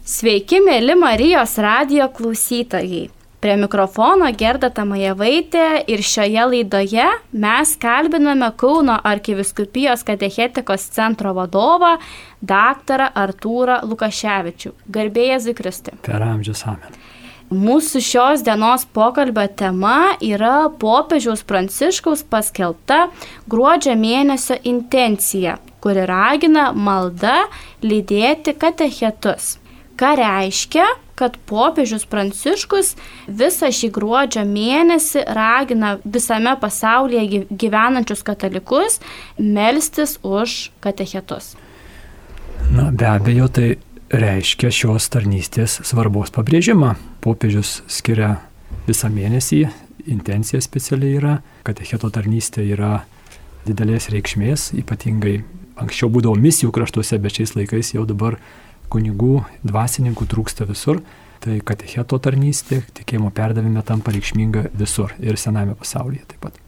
Sveiki, mėly Marijos radio klausytojai. Prie mikrofono Gerda Tamajevaitė ir šioje laidoje mes kalbiname Kauno arkiviskupijos katechetikos centro vadovą dr. Artūrą Lukaševičių. Garbėjai Zikristi. Per amžius amen. Mūsų šios dienos pokalbio tema yra popiežiaus Pranciškaus paskelbta gruodžio mėnesio intencija, kuri ragina malda lydėti katechetus. Ką reiškia, kad popiežius Pranciškus visą šį gruodžio mėnesį ragina visame pasaulyje gyvenančius katalikus melstis už katechetus. Na, be abejo, tai reiškia šios tarnystės svarbos pabrėžimą. Popiežius skiria visą mėnesį, intencija specialiai yra, katecheto tarnystė yra didelės reikšmės, ypatingai anksčiau būdavo misijų kraštuose, bet šiais laikais jau dabar kunigų, dvasininkų trūksta visur, tai katecheto tarnystė, tikėjimo perdavime tampa reikšminga visur ir sename pasaulyje taip pat.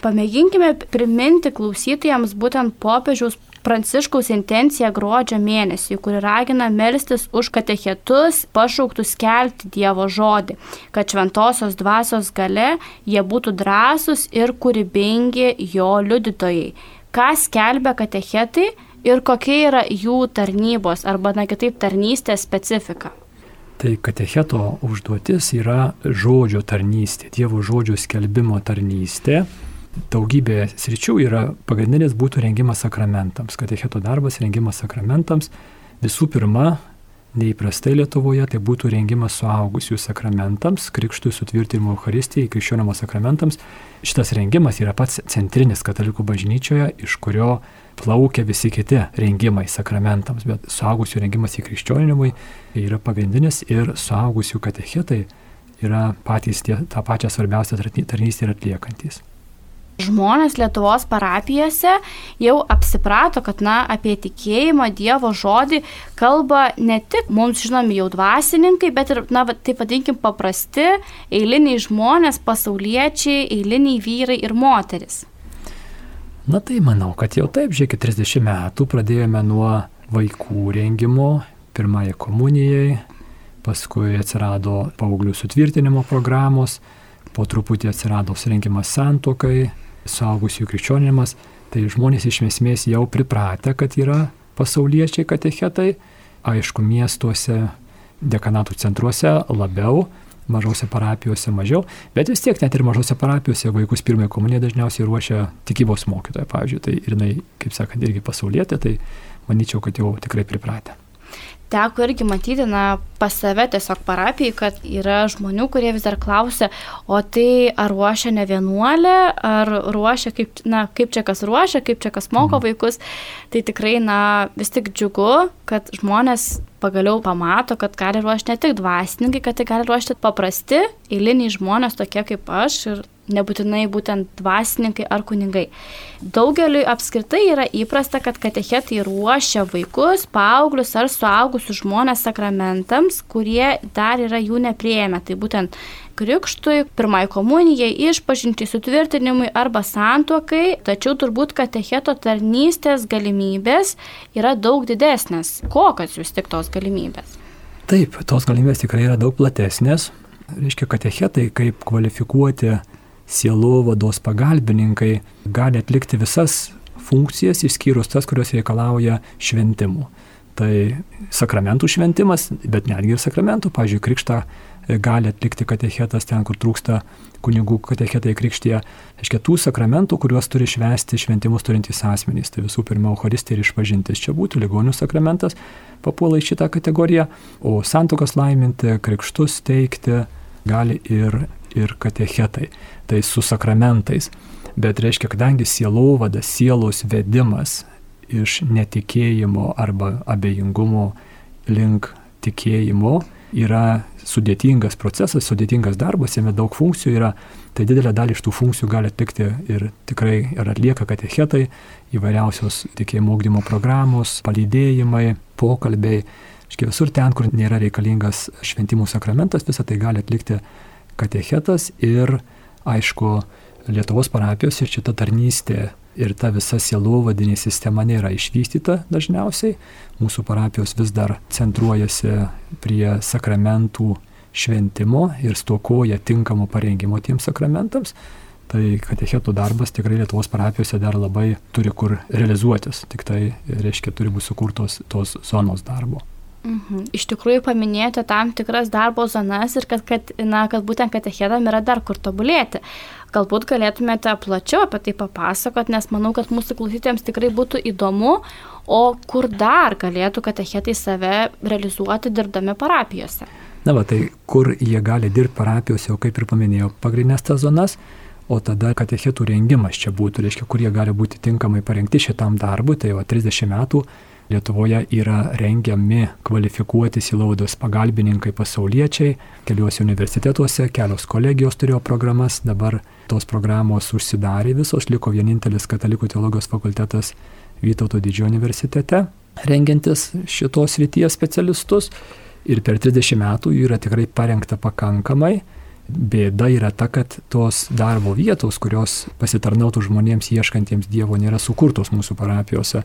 Pamėginkime priminti klausytojams būtent popiežiaus Pranciškaus intenciją gruodžio mėnesį, kuri ragina melstis už katechetus, pašauktus kelti Dievo žodį, kad šventosios dvasios gale jie būtų drąsūs ir kūrybingi jo liudytojai. Ką skelbia katechetai? Ir kokia yra jų tarnybos arba, na kitaip, tarnystės specifika? Tai katecheto užduotis yra žodžio tarnystė, Dievo žodžio skelbimo tarnystė. Daugybė sričių yra pagrindinis būtų rengimas sakramentams. Katecheto darbas rengimas sakramentams. Visų pirma, neįprastai Lietuvoje tai būtų rengimas suaugusių sakramentams, krikštui sutvirtinimo Euharistijai, krikščionimo sakramentams. Šitas rengimas yra pats centrinis katalikų bažnyčioje, iš kurio plaukia visi kiti rengimai sakramentams, bet suaugusių rengimas į krikščionimui yra pagrindinis ir suaugusių katechetai yra patys tie, tą pačią svarbiausią tarnystę ir atliekantis. Žmonės Lietuvos parapijose jau apsiprato, kad, na, apie tikėjimą Dievo žodį kalba ne tik mums žinomi jau dvasininkai, bet ir, na, taip vadinkim, paprasti eiliniai žmonės, pasauliečiai, eiliniai vyrai ir moteris. Na tai manau, kad jau taip, žiūrėkit, 30 metų pradėjome nuo vaikų rengimo, pirmąją komunijai, paskui atsirado paauglių sutvirtinimo programos, po truputį atsirado surinkimas santokai, suaugusių krikščionimas, tai žmonės iš esmės jau pripratę, kad yra pasauliečiai katechetai, aišku, miestuose, dekanatų centruose labiau, mažose parapijose mažiau, bet vis tiek net ir mažose parapijose vaikus pirmąją komuniją dažniausiai ruošia tikybos mokytoja, pavyzdžiui, tai ir jinai, kaip sakant, irgi pasaulietė, tai manyčiau, kad jau tikrai pripratę teko irgi matyti, na, pas save tiesiog parapijai, kad yra žmonių, kurie vis dar klausia, o tai ar ruošia ne vienuolė, ar ruošia, kaip, na, kaip čia kas ruošia, kaip čia kas moko mhm. vaikus. Tai tikrai, na, vis tik džiugu, kad žmonės pagaliau pamato, kad gali ruošti ne tik dvasininkai, kad tai gali ruošti paprasti, eiliniai žmonės tokie kaip aš ir nebūtinai būtent dvasininkai ar kunigai. Daugeliui apskritai yra įprasta, kad katechetai ruošia vaikus, paauglius ar suaugusius žmonės sakramentams, kurie dar yra jų neprieėmę. Tai būtent krikštui, pirmai komunijai, išpažinti sutvirtinimui arba santuokai, tačiau turbūt katecheto tarnystės galimybės yra daug didesnės. Kokios jūs tik tos galimybės? Taip, tos galimybės tikrai yra daug platesnės. Reiškia, katechetai kaip kvalifikuoti sielovados pagalbininkai gali atlikti visas funkcijas, išskyrus tas, kurios reikalauja šventimų. Tai sakramentų šventimas, bet netgi ir sakramentų, pavyzdžiui, krikštą gali atlikti katechetas ten, kur trūksta kunigų katechetai krikštyje. Iškia tų sakramentų, kuriuos turi švesti šventimus turintys asmenys. Tai visų pirma, Euharistija ir išpažintis. Čia būtų ligonių sakramentas, papuola į šitą kategoriją, o santokas laiminti, krikštus teikti gali ir ir katechetai, tai su sakramentais. Bet reiškia, kadangi sielovada, sielos vedimas iš netikėjimo arba abejingumo link tikėjimo yra sudėtingas procesas, sudėtingas darbas, jame daug funkcijų yra, tai didelę dalį iš tų funkcijų gali atlikti ir tikrai ir atlieka katechetai, įvairiausios tikėjimo augdymo programos, palydėjimai, pokalbiai. Iškia visur ten, kur nėra reikalingas šventimų sakramentas, visą tai gali atlikti katechetas ir, aišku, Lietuvos parapijos ir šita tarnystė ir ta visa sielovadinė sistema nėra išvystyta dažniausiai. Mūsų parapijos vis dar centruojasi prie sakramentų šventimo ir stokoja tinkamo parengimo tiems sakramentams. Tai katechetų darbas tikrai Lietuvos parapijose dar labai turi kur realizuotis. Tik tai, reiškia, turi būti sukurtos tos zonos darbo. Mhm. Iš tikrųjų paminėjote tam tikras darbo zonas ir kad, kad, na, kad būtent katechedam yra dar kur tobulėti. Galbūt galėtumėte plačiau apie tai papasakot, nes manau, kad mūsų klausytėms tikrai būtų įdomu, o kur dar galėtų katechetai save realizuoti dirbdami parapijose. Na, va, tai kur jie gali dirbti parapijose, jau kaip ir paminėjau, pagrindinės tas zonas, o tada katechetų rengimas čia būtų, reiškia, kur jie gali būti tinkamai parengti šitam darbui, tai va 30 metų Lietuvoje yra rengiami kvalifikuoti silaudos pagalbininkai pasauliečiai, keliuose universitetuose, kelios kolegijos turėjo programas, dabar tos programos užsidarė visos, liko vienintelis katalikų teologijos fakultetas Vytauto didžiojo universitete, rengiantis šitos ryties specialistus. Ir per 30 metų jų yra tikrai parengta pakankamai. Bėda yra ta, kad tos darbo vietos, kurios pasitarnautų žmonėms ieškantiems Dievo, nėra sukurtos mūsų parapijose.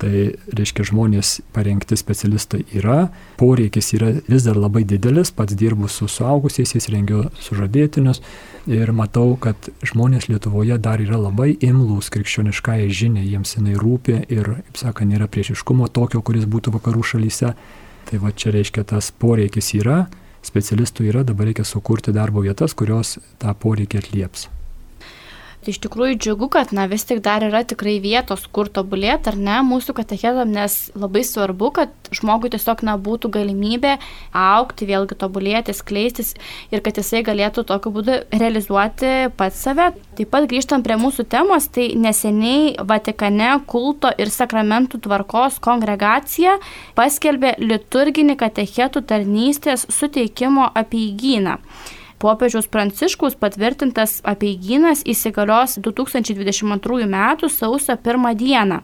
Tai reiškia, žmonės parengti specialistai yra, poreikis yra vis dar labai didelis, pats dirbu su suaugusiais, rengiu sužadėtinius ir matau, kad žmonės Lietuvoje dar yra labai imlūs krikščioniškai žinia, jiems jinai rūpi ir, kaip sakant, nėra priešiškumo tokio, kuris būtų vakarų šalyse. Tai va čia reiškia, tas poreikis yra, specialistų yra, dabar reikia sukurti darbo vietas, kurios tą poreikį atlieps. Tai iš tikrųjų džiugu, kad na, vis tik dar yra tikrai vietos, kur tobulėti ar ne mūsų katechetam, nes labai svarbu, kad žmogui tiesiog na, būtų galimybė aukti, vėlgi tobulėti, skleistis ir kad jisai galėtų tokiu būdu realizuoti pats save. Taip pat grįžtant prie mūsų temos, tai neseniai Vatikane kulto ir sakramentų tvarkos kongregacija paskelbė liturginį katechetų tarnystės suteikimo apieigyną popiežiaus Pranciškaus patvirtintas apieigynas įsigalios 2022 m. sausio 1 d.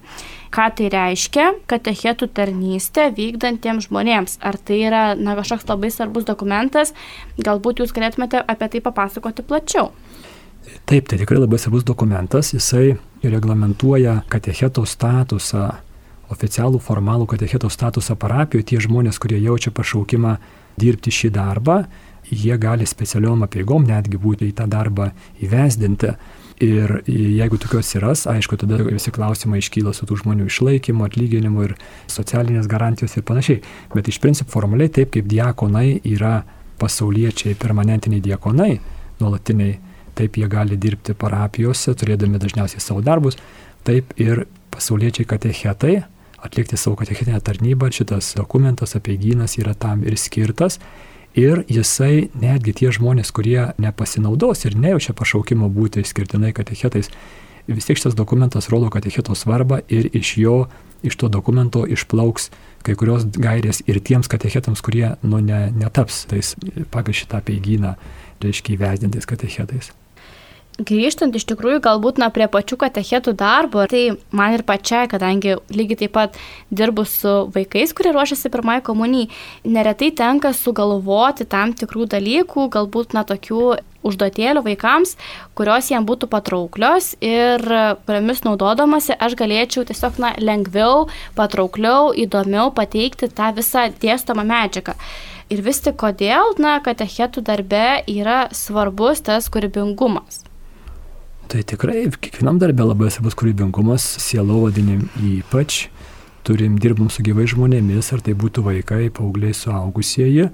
Ką tai reiškia? Katechetų tarnystė vykdantiems žmonėms. Ar tai yra na, kažkoks labai svarbus dokumentas? Galbūt jūs galėtumėte apie tai papasakoti plačiau. Taip, tai tikrai labai svarbus dokumentas. Jisai reglamentuoja katecheto statusą, oficialų formalų katecheto statusą parapijoje. Tie žmonės, kurie jaučia pašaukimą dirbti šį darbą, jie gali specialiom apieigom netgi būti į tą darbą įvesdinti. Ir jeigu tokios atsiras, aišku, tada visi klausimai iškyla su tų žmonių išlaikymu, atlyginimu ir socialinės garantijos ir panašiai. Bet iš principo formaliai taip kaip diakonai yra pasauliečiai, permanentiniai diakonai, nuolatiniai, taip jie gali dirbti parapijose, turėdami dažniausiai savo darbus, taip ir pasauliečiai katechetai atlikti savo katechetinę tarnybą. Šitas dokumentas apie gynas yra tam ir skirtas. Ir jisai, netgi tie žmonės, kurie nepasinaudos ir nejaučia pašaukimo būti išskirtinai katechetais, vis tiek šitas dokumentas rodo katecheto svarbą ir iš jo, iš to dokumento išplauks kai kurios gairės ir tiems katechetams, kurie nu, ne, netaps tais pagal šitą peigyną, reiškia įvesdintais katechetais. Grįžtant iš tikrųjų galbūt na, prie pačių katechetų darbo, tai man ir pačiai, kadangi lygiai taip pat dirbu su vaikais, kurie ruošiasi pirmai komunijai, neretai tenka sugalvoti tam tikrų dalykų, galbūt na tokių užduotėlių vaikams, kurios jiems būtų patrauklios ir kuriomis naudodamasi aš galėčiau tiesiog na, lengviau, patraukliau, įdomiau pateikti tą visą dėstomą medžiagą. Ir vis tik kodėl, na, katechetų darbe yra svarbus tas kūrybingumas. Tai tikrai kiekvienam darbė labai svarbus kūrybingumas, sielovadinim ypač. Turim dirbam su gyvai žmonėmis, ar tai būtų vaikai, paaugliai, suaugusieji.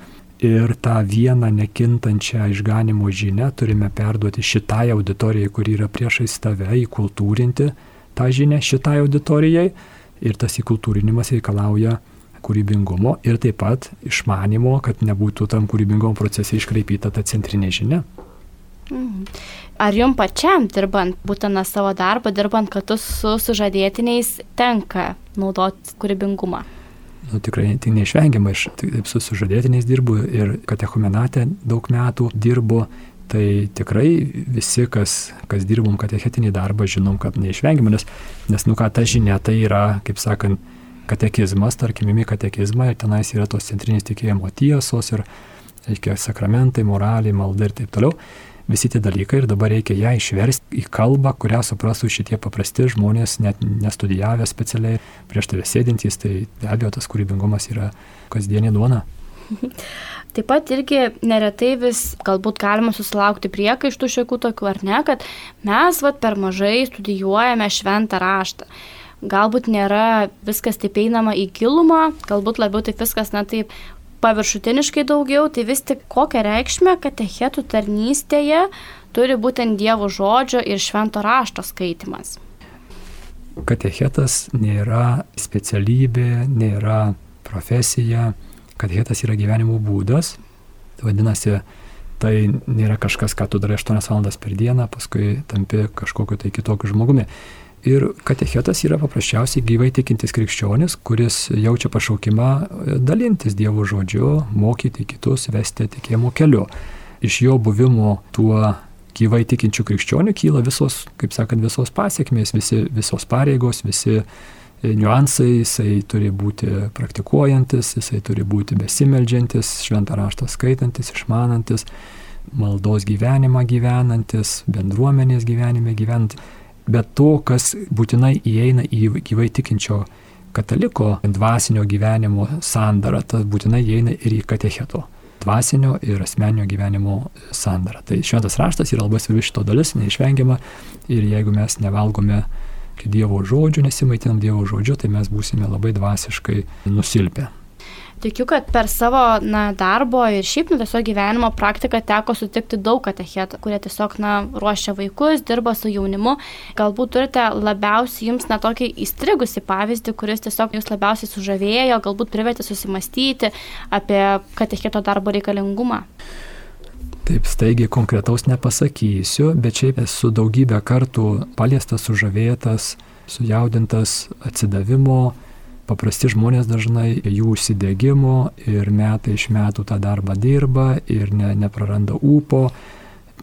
Ir tą vieną nekintančią išganimo žinę turime perduoti šitai auditorijai, kuri yra priešais tave, įkultūrinti tą žinę šitai auditorijai. Ir tas įkultūrinimas reikalauja kūrybingumo ir taip pat išmanimo, kad nebūtų tam kūrybingumo procese iškreipyta ta centrinė žinia. Mhm. Ar jums pačiam dirbant būtent savo darbą, dirbant kartu su sužadėtiniais, tenka naudoti kūrybingumą? Nu, tikrai tai neišvengiama, aš taip su sužadėtiniais dirbu ir katechumenate daug metų dirbu, tai tikrai visi, kas, kas dirbom katechetinį darbą, žinom, kad neišvengiama, nes, nes nu ką ta žinia, tai yra, kaip sakant, katekizmas, tarkim, imi katekizmą ir tenais yra tos centrinės tikėjimo tiesos ir, reiškia, sakramentai, moraliai, malda ir taip toliau. Visi tie dalykai ir dabar reikia ją išversti į kalbą, kurią suprastų šitie paprasti žmonės, net nestudijavę specialiai prieš tave sėdintys, tai be abejo tas kūrybingumas yra kasdienė duona. Taip pat irgi neretai vis galbūt galima susilaukti priekaištų šiekų tokių ar ne, kad mes vat, per mažai studijuojame šventą raštą. Galbūt nėra viskas taip einama į gilumą, galbūt labiau taip viskas, na taip, paviršutiniškai daugiau, tai vis tik kokią reikšmę katechetų tarnystėje turi būtent Dievo žodžio ir švento rašto skaitimas. Katechetas nėra specialybė, nėra profesija, katechetas yra gyvenimo būdas. Tai vadinasi, tai nėra kažkas, ką tu darai 8 valandas per dieną, paskui tampi kažkokiu tai kitokiu žmogumi. Ir katechetas yra paprasčiausiai gyvai tikintis krikščionis, kuris jaučia pašaukimą e, dalintis Dievo žodžiu, mokyti kitus, vesti tikėjimo keliu. Iš jo buvimo tuo gyvai tikinčių krikščionių kyla visos, kaip sakant, visos pasiekmės, visi, visos pareigos, visi e, niuansai, jisai turi būti praktikuojantis, jisai turi būti besimeldžiantis, šventą raštą skaitantis, išmanantis, maldos gyvenimą gyvenantis, bendruomenės gyvenime gyvenantis bet to, kas būtinai įeina į gyvai tikinčio kataliko dvasinio gyvenimo sandarą, tas būtinai įeina ir į katecheto dvasinio ir asmeninio gyvenimo sandarą. Tai šventas raštas yra labai svarbi šito dalis, neišvengiama ir jeigu mes nevalgome Dievo žodžių, nesimaitinam Dievo žodžiu, tai mes būsime labai dvasiškai nusilpę. Tikiu, kad per savo na, darbo ir šiaip nu, tiesiog gyvenimo praktiką teko sutikti daug katechetų, kurie tiesiog na, ruošia vaikus, dirba su jaunimu. Galbūt turite labiausiai jums na tokį įstrigusi pavyzdį, kuris tiesiog jūs labiausiai sužavėjo, galbūt privertė susimastyti apie katecheto darbo reikalingumą. Taip staigiai konkretaus nepasakysiu, bet šiaip esu daugybę kartų paliestas, sužavėtas, sujaudintas atsidavimo paprasti žmonės dažnai jų užsidėgymo ir metai iš metų tą darbą dirba ir ne, nepraranda ūpo.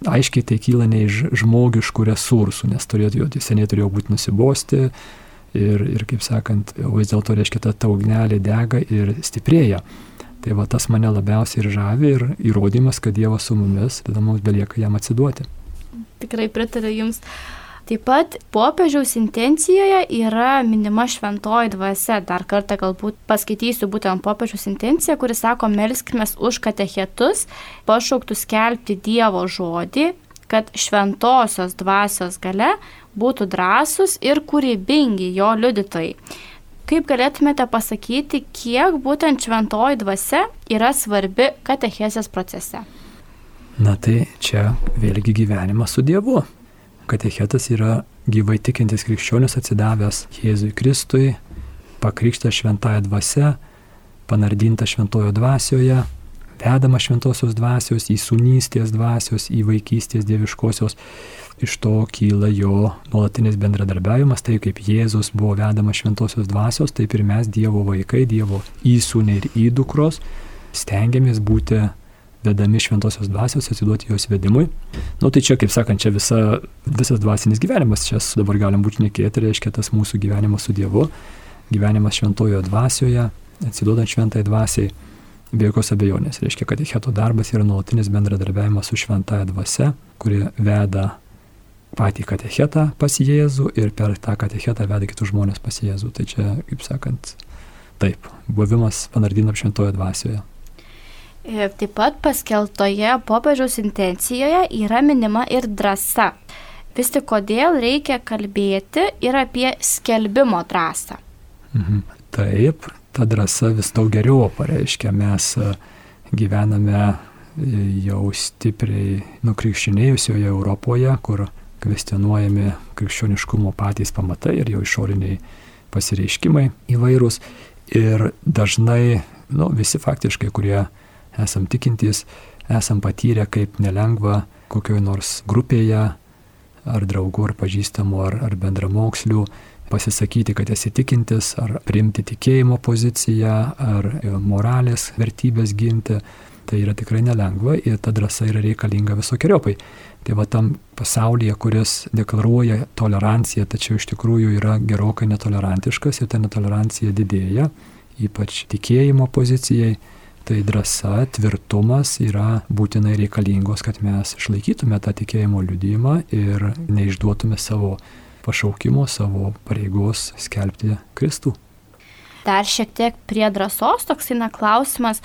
Aiškiai tai kyla ne iš žmogiškų resursų, nes turėtų seniai turėjo būti nusibosti ir, ir kaip sakant, vis dėlto reiškia ta taugnelė dega ir stiprėja. Tai va tas mane labiausiai ir žavi ir įrodymas, kad Dievas su mumis, tada mums belieka jam atsiduoti. Tikrai pritariu Jums. Taip pat popiežiaus intencijoje yra minima šventoji dvasia. Dar kartą galbūt paskaitysiu būtent popiežiaus intenciją, kuris sako, melskime už katechetus, pašauktus skelbti Dievo žodį, kad šventosios dvasios gale būtų drąsūs ir kūrybingi jo liudytojai. Kaip galėtumėte pasakyti, kiek būtent šventoji dvasia yra svarbi katechezės procese? Na tai čia vėlgi gyvenimas su Dievu katechetas yra gyvai tikintis krikščionis atsidavęs Jėzui Kristui, pakrikštas šventąją dvasę, panardintas šventojo dvasioje, vedama šventosios dvasios, į sunystės dvasios, į vaikystės dieviškosios. Iš to kyla jo nuolatinis bendradarbiavimas, tai kaip Jėzus buvo vedama šventosios dvasios, taip ir mes Dievo vaikai, Dievo įsūniai ir įdukros stengiamės būti vedami šventosios dvasios, atsiduoti jos vedimui. Na nu, tai čia, kaip sakant, čia visa, visas dvasinis gyvenimas, čia dabar galim būti nekėti, reiškia tas mūsų gyvenimas su Dievu, gyvenimas šventojoje dvasioje, atsiduodant šventai dvasiai, be jokios abejonės. Reiškia, kad Heto darbas yra nuolatinis bendradarbiavimas su šventaja dvasia, kuri veda patį katechetą pas Jėzų ir per tą katechetą veda kitus žmonės pas Jėzų. Tai čia, kaip sakant, taip, buvimas panardinam šventoje dvasioje. E, taip pat paskeltoje popiežiaus intencijoje yra minima ir drąsa. Vis tik kodėl reikia kalbėti ir apie skelbimo drąsą. Mhm. Taip, ta drąsa vis daug geriau pareiškia. Mes e, gyvename e, jau stipriai nukrikščinėjusioje Europoje, kur kvestionuojami krikščioniškumo patys pamatai ir jau išoriniai pasireiškimai įvairūs. Ir dažnai nu, visi faktiškai, kurie esam tikintys, esam patyrę kaip nelengva kokioj nors grupėje, ar draugų, ar pažįstamų, ar, ar bendramokslių, pasisakyti, kad esi tikintis, ar priimti tikėjimo poziciją, ar moralės vertybės ginti. Tai yra tikrai nelengva ir ta drąsa yra reikalinga visokiojopai. Tai va tam pasaulyje, kuris deklaruoja toleranciją, tačiau iš tikrųjų yra gerokai netolerantiškas ir ta netolerancija didėja, ypač tikėjimo pozicijai, Tai drąsa, tvirtumas yra būtinai reikalingos, kad mes išlaikytume tą tikėjimo liudymą ir neišduotume savo pašaukimo, savo pareigos skelbti Kristų. Dar šiek tiek prie drąsos toks eina klausimas,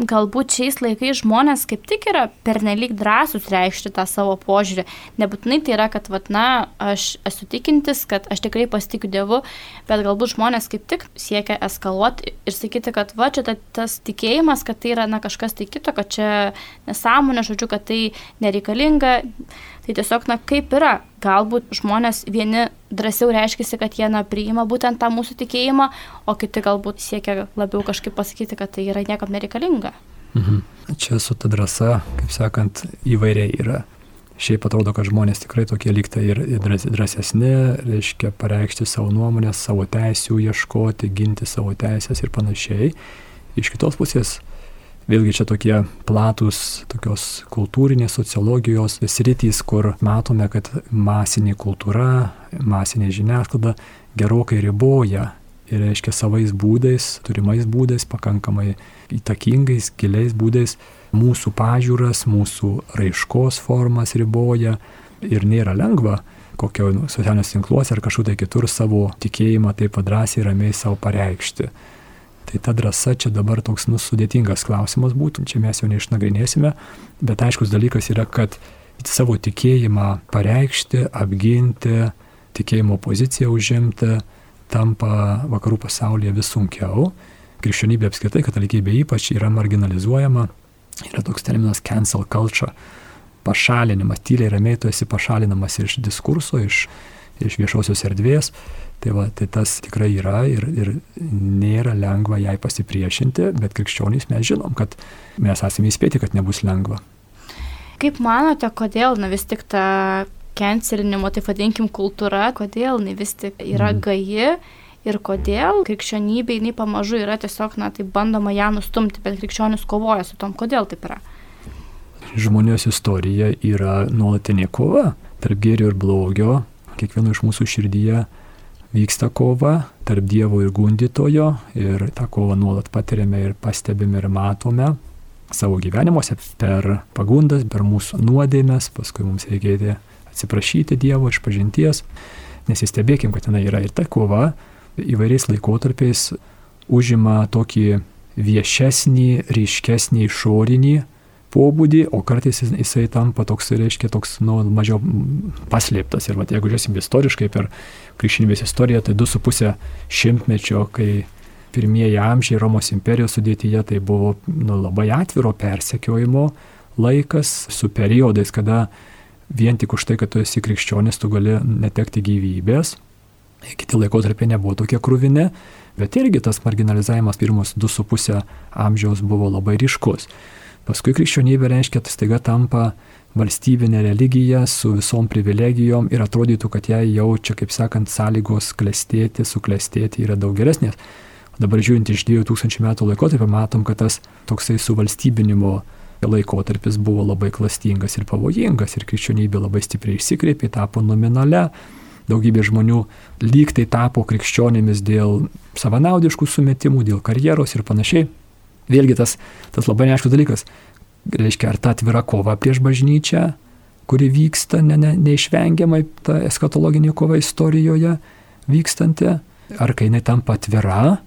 galbūt šiais laikais žmonės kaip tik yra pernelyg drąsūs reikšti tą savo požiūrį. Nebūtinai tai yra, kad, vat, na, aš esu tikintis, kad aš tikrai pasitikiu Dievu, bet galbūt žmonės kaip tik siekia eskaluoti ir sakyti, kad va, čia ta, tas tikėjimas, kad tai yra, na, kažkas tai kito, kad čia nesąmonė, žodžiu, kad tai nereikalinga. Tai tiesiog, na, kaip yra, galbūt žmonės vieni drąsiau reiškia, kad jie, na, priima būtent tą mūsų tikėjimą, o kiti galbūt siekia labiau kažkaip pasakyti, kad tai yra niekam nereikalinga. Mhm. Čia su ta drąsa, kaip sakant, įvairiai yra. Šiaip atrodo, kad žmonės tikrai tokie lygtai ir drąsesni, reiškia pareikšti savo nuomonę, savo teisų ieškoti, ginti savo teisės ir panašiai. Iš kitos pusės, Vėlgi čia tokie platus tokios kultūrinės sociologijos sritys, kur matome, kad masinė kultūra, masinė žiniasklaida gerokai riboja ir reiškia savais būdais, turimais būdais, pakankamai įtakingais, giliais būdais mūsų pažiūras, mūsų raiškos formas riboja ir nėra lengva kokio socialiniuose tinkluose ar kažkur tai kitur savo tikėjimą taip padrasiai ramiai savo pareikšti. Tai ta drąsa čia dabar toks nu, sudėtingas klausimas būtų, čia mes jo neišnagrinėsime, bet aiškus dalykas yra, kad savo tikėjimą pareikšti, apginti, tikėjimo poziciją užimti tampa vakarų pasaulyje vis sunkiau. Krikščionybė apskritai, katalikybė ypač yra marginalizuojama. Yra toks terminas cancel culture. Pašalinimas, tyliai ramiai tu esi pašalinamas iš diskurso, iš, iš viešosios erdvės. Tai, va, tai tas tikrai yra ir, ir nėra lengva jai pasipriešinti, bet krikščionys mes žinom, kad mes esame įspėti, kad nebus lengva. Kaip manote, kodėl na, vis tik ta cancelinimo, tai vadinkim, kultūra, kodėl jinai vis tik yra mm. gaji ir kodėl krikščionybė jinai pamažu yra tiesiog, na, tai bandoma ją nustumti, bet krikščionis kovoja su tom, kodėl taip yra? Žmonijos istorija yra nuolatinė kova tarp gėrio ir blogio, kiekvieno iš mūsų širdyje vyksta kova tarp Dievo ir gundytojo ir tą kovą nuolat patiriame ir pastebime ir matome savo gyvenimuose per pagundas, per mūsų nuodėmės, paskui mums reikėtų atsiprašyti Dievo iš pažinties, nesistebėkim, kad ten yra ir ta kova įvairiais laikotarpiais užima tokį viešesnį, ryškesnį išorinį pobūdį, o kartais jisai tampa toks, reiškia, toks, nu, mažiau paslėptas. Ir va, jeigu žiūrėsim istoriškai per krikščionybės istoriją, tai du su pusė šimtmečio, kai pirmieji amžiai Romos imperijos sudėtyje, tai buvo nu, labai atviro persekiojimo laikas su periodais, kada vien tik už tai, kad tu esi krikščionis, tu gali netekti gyvybės. Kiti laikotarpiai nebuvo tokie krūvini, bet irgi tas marginalizavimas pirmus du su pusę amžiaus buvo labai ryškus. Paskui krikščionybė reiškia, tai staiga tampa valstybinė religija su visom privilegijom ir atrodytų, kad jai jau čia, kaip sakant, sąlygos klestėti, suklestėti yra daug geresnės. Dabar žiūrint iš 2000 metų laikotarpio, matom, kad tas toksai suvalstybinimo laikotarpis buvo labai klastingas ir pavojingas ir krikščionybė labai stipriai išsikreipė, tapo nominale. Daugybė žmonių lyg tai tapo krikščionimis dėl savanaudiškų sumetimų, dėl karjeros ir panašiai. Vėlgi tas, tas labai neaiškus dalykas. Reiškia, ar ta atvira kova prieš bažnyčią, kuri vyksta ne, ne, neišvengiamai, ta eskatologinė kova istorijoje vykstanti, ar kai jinai tampa atvira,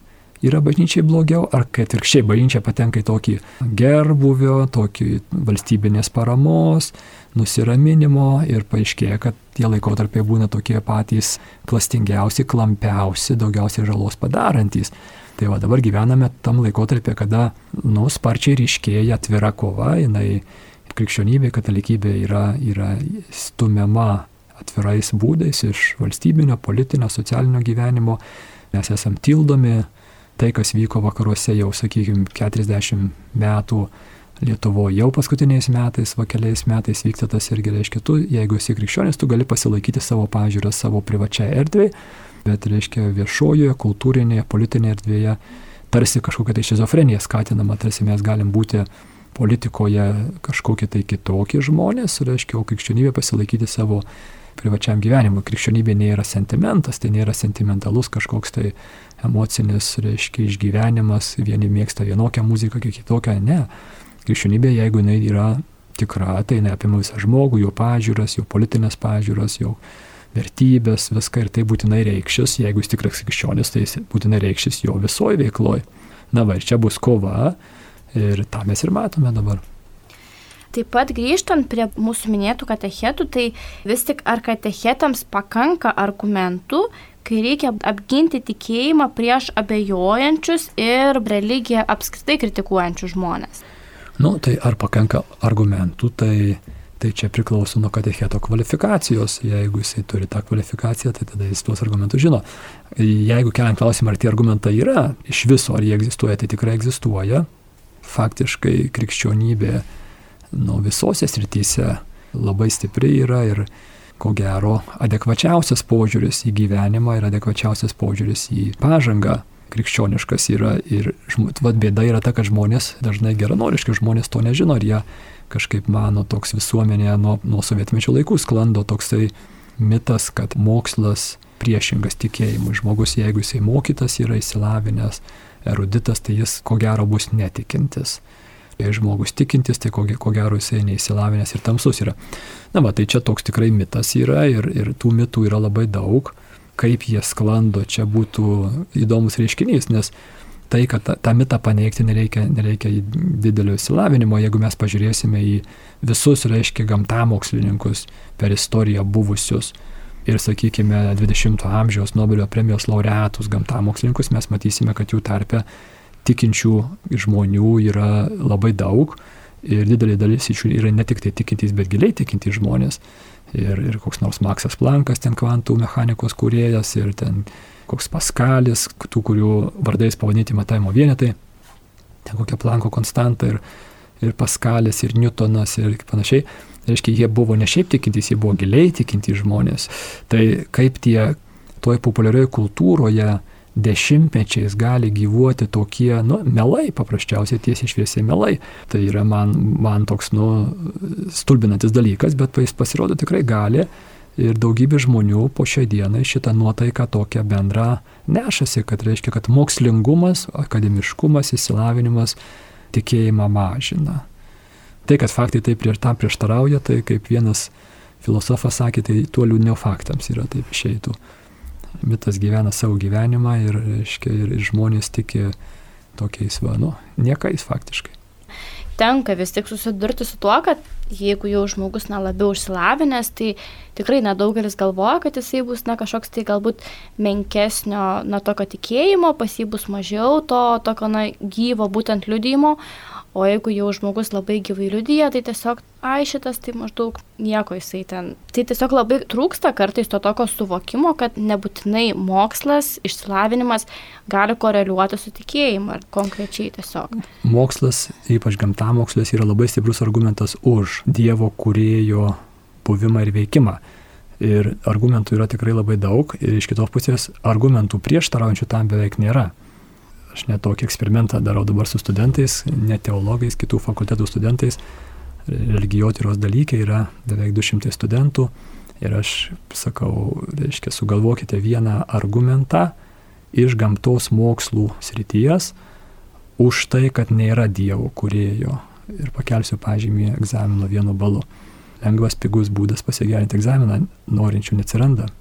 yra bažnyčiai blogiau, ar kai atvirkščiai bažnyčia patenka į tokį gerbuvio, tokį valstybinės paramos, nusiraminimo ir paaiškėja, kad tie laikotarpiai būna tokie patys klastingiausi, klampiausi, daugiausiai žalos padarantys. Tai va dabar gyvename tam laikotarpį, kada, nu, sparčiai ryškėja atvira kova, jinai krikščionybė, katalikybė yra, yra stumiama atvirais būdais iš valstybinio, politinio, socialinio gyvenimo. Mes esam tildomi, tai, kas vyko vakaruose jau, sakykime, 40 metų Lietuvoje jau paskutiniais metais, va keliais metais vyksta tas irgi reiškia, tu, jeigu esi krikščionis, tu gali pasilaikyti savo pažiūrą savo privačiai erdvėje, bet reiškia viešojoje, kultūrinėje, politinėje erdvėje tarsi kažkokia tai šizofrenija skatinama, tarsi mes galim būti politikoje kažkokie tai kitokie žmonės, reiškia, o krikščionybė pasilaikyti savo privačiam gyvenimui. Krikščionybė nėra sentimentas, tai nėra sentimentalus kažkoks tai emocinis, reiškia, išgyvenimas, vieni mėgsta vienokią muziką, kitokią, ne. Krikščionybė, jeigu jinai yra tikra, tai jinai apima visą žmogų, jo pažiūras, jo politinės pažiūras, jo vertybės, viską ir tai būtinai reikšis, jeigu jis tikras krikščionis, tai jis būtinai reikšis jo visoje veikloje. Na va, ir čia bus kova ir tą mes ir matome dabar. Taip pat grįžtant prie mūsų minėtų katechetų, tai vis tik ar katechetams pakanka argumentų, kai reikia apginti tikėjimą prieš abejojančius ir religiją apskritai kritikuojančius žmonės? Nu, tai ar pakanka argumentų, tai, tai čia priklauso nuo katecheto kvalifikacijos. Jeigu jisai turi tą kvalifikaciją, tai tada jis tuos argumentus žino. Jeigu keliam klausimą, ar tie argumentai yra iš viso, ar jie egzistuoja, tai tikrai egzistuoja. Faktiškai krikščionybė nu, visose srityse labai stipri yra ir ko gero adekvačiausias požiūris į gyvenimą ir adekvačiausias požiūris į pažangą krikščioniškas yra ir vat, bėda yra ta, kad žmonės dažnai geranoriški žmonės to nežino ir jie kažkaip mano toks visuomenėje nuo, nuo sovietmečio laikų sklando toksai mitas, kad mokslas priešingas tikėjimui. Žmogus, jeigu jisai mokytas yra įsilavinęs, eruditas, tai jis ko gero bus netikintis. Jei žmogus tikintis, tai ko, ko gero jisai neįsilavinęs ir tamsus yra. Na, va, tai čia toks tikrai mitas yra ir, ir tų mitų yra labai daug. Kaip jie sklando, čia būtų įdomus reiškinys, nes tai, kad tą, tą mitą paneigti nereikia, nereikia didelio įsilavinimo, jeigu mes pažiūrėsime į visus, reiškia, gamtamokslininkus per istoriją buvusius ir, sakykime, 20-ojo amžiaus Nobelio premijos laureatus gamtamokslininkus, mes matysime, kad jų tarpe tikinčių žmonių yra labai daug ir didelė dalis iš jų yra ne tik tai tikintys, bet giliai tikintys žmonės. Ir, ir koks nors Maksas Plankas, ten kvantų mechanikos kūrėjas, ir ten koks Paskalis, tų, kurių vardais pavadinti matavimo vienetai, ten kokia Planko konstanta ir, ir Paskalis, ir Newtonas, ir panašiai. Reiškia, jie buvo ne šiaip tikintys, jie buvo giliai tikintys žmonės. Tai kaip tie toj populiarioje kultūroje dešimtmečiais gali gyvuoti tokie, nu, melai, paprasčiausiai tiesiai šviesiai melai. Tai yra man, man toks, nu, stulbinantis dalykas, bet jis pasirodo tikrai gali. Ir daugybė žmonių po šiai dienai šitą nuotaiką tokią bendrą nešasi, kad reiškia, kad mokslingumas, akademiškumas, įsilavinimas tikėjimą mažina. Tai, kad faktai taip ir tam prieštarauja, tai kaip vienas filosofas sakė, tai tuo liūdniau faktams yra taip išeitų mitas gyvena savo gyvenimą ir, reiškia, ir, ir žmonės tiki tokiais, va, nu, niekais faktiškai. Tenka vis tik susidurti su tuo, kad jeigu jau žmogus na, labiau išsilavinęs, tai tikrai nedaugelis galvoja, kad jisai bus na, kažkoks tai galbūt menkesnio na, tokio tikėjimo, pas jį bus mažiau to tokio na, gyvo būtent liudymo, O jeigu jau žmogus labai gyvai liudyja, tai tiesiog, ai šitas, tai maždaug nieko jisai ten. Tai tiesiog labai trūksta kartais to tokio suvokimo, kad nebūtinai mokslas, išsilavinimas gali koreliuoti su tikėjimu ar konkrečiai tiesiog. Mokslas, ypač gamtamokslas, yra labai stiprus argumentas už Dievo kurėjo buvimą ir veikimą. Ir argumentų yra tikrai labai daug ir iš kitos pusės argumentų prieštaraujančių tam beveik nėra. Aš net tokį eksperimentą darau dabar su studentais, ne teologais, kitų fakultetų studentais. Religijotyros dalykai yra beveik 200 studentų. Ir aš sakau, reiškia, sugalvokite vieną argumentą iš gamtos mokslų srities už tai, kad nėra Dievo kurėjo. Ir pakelsiu pažymį egzamino vienu balu. Lengvas, pigus būdas pasigerinti egzaminą, norinčių neatsiranda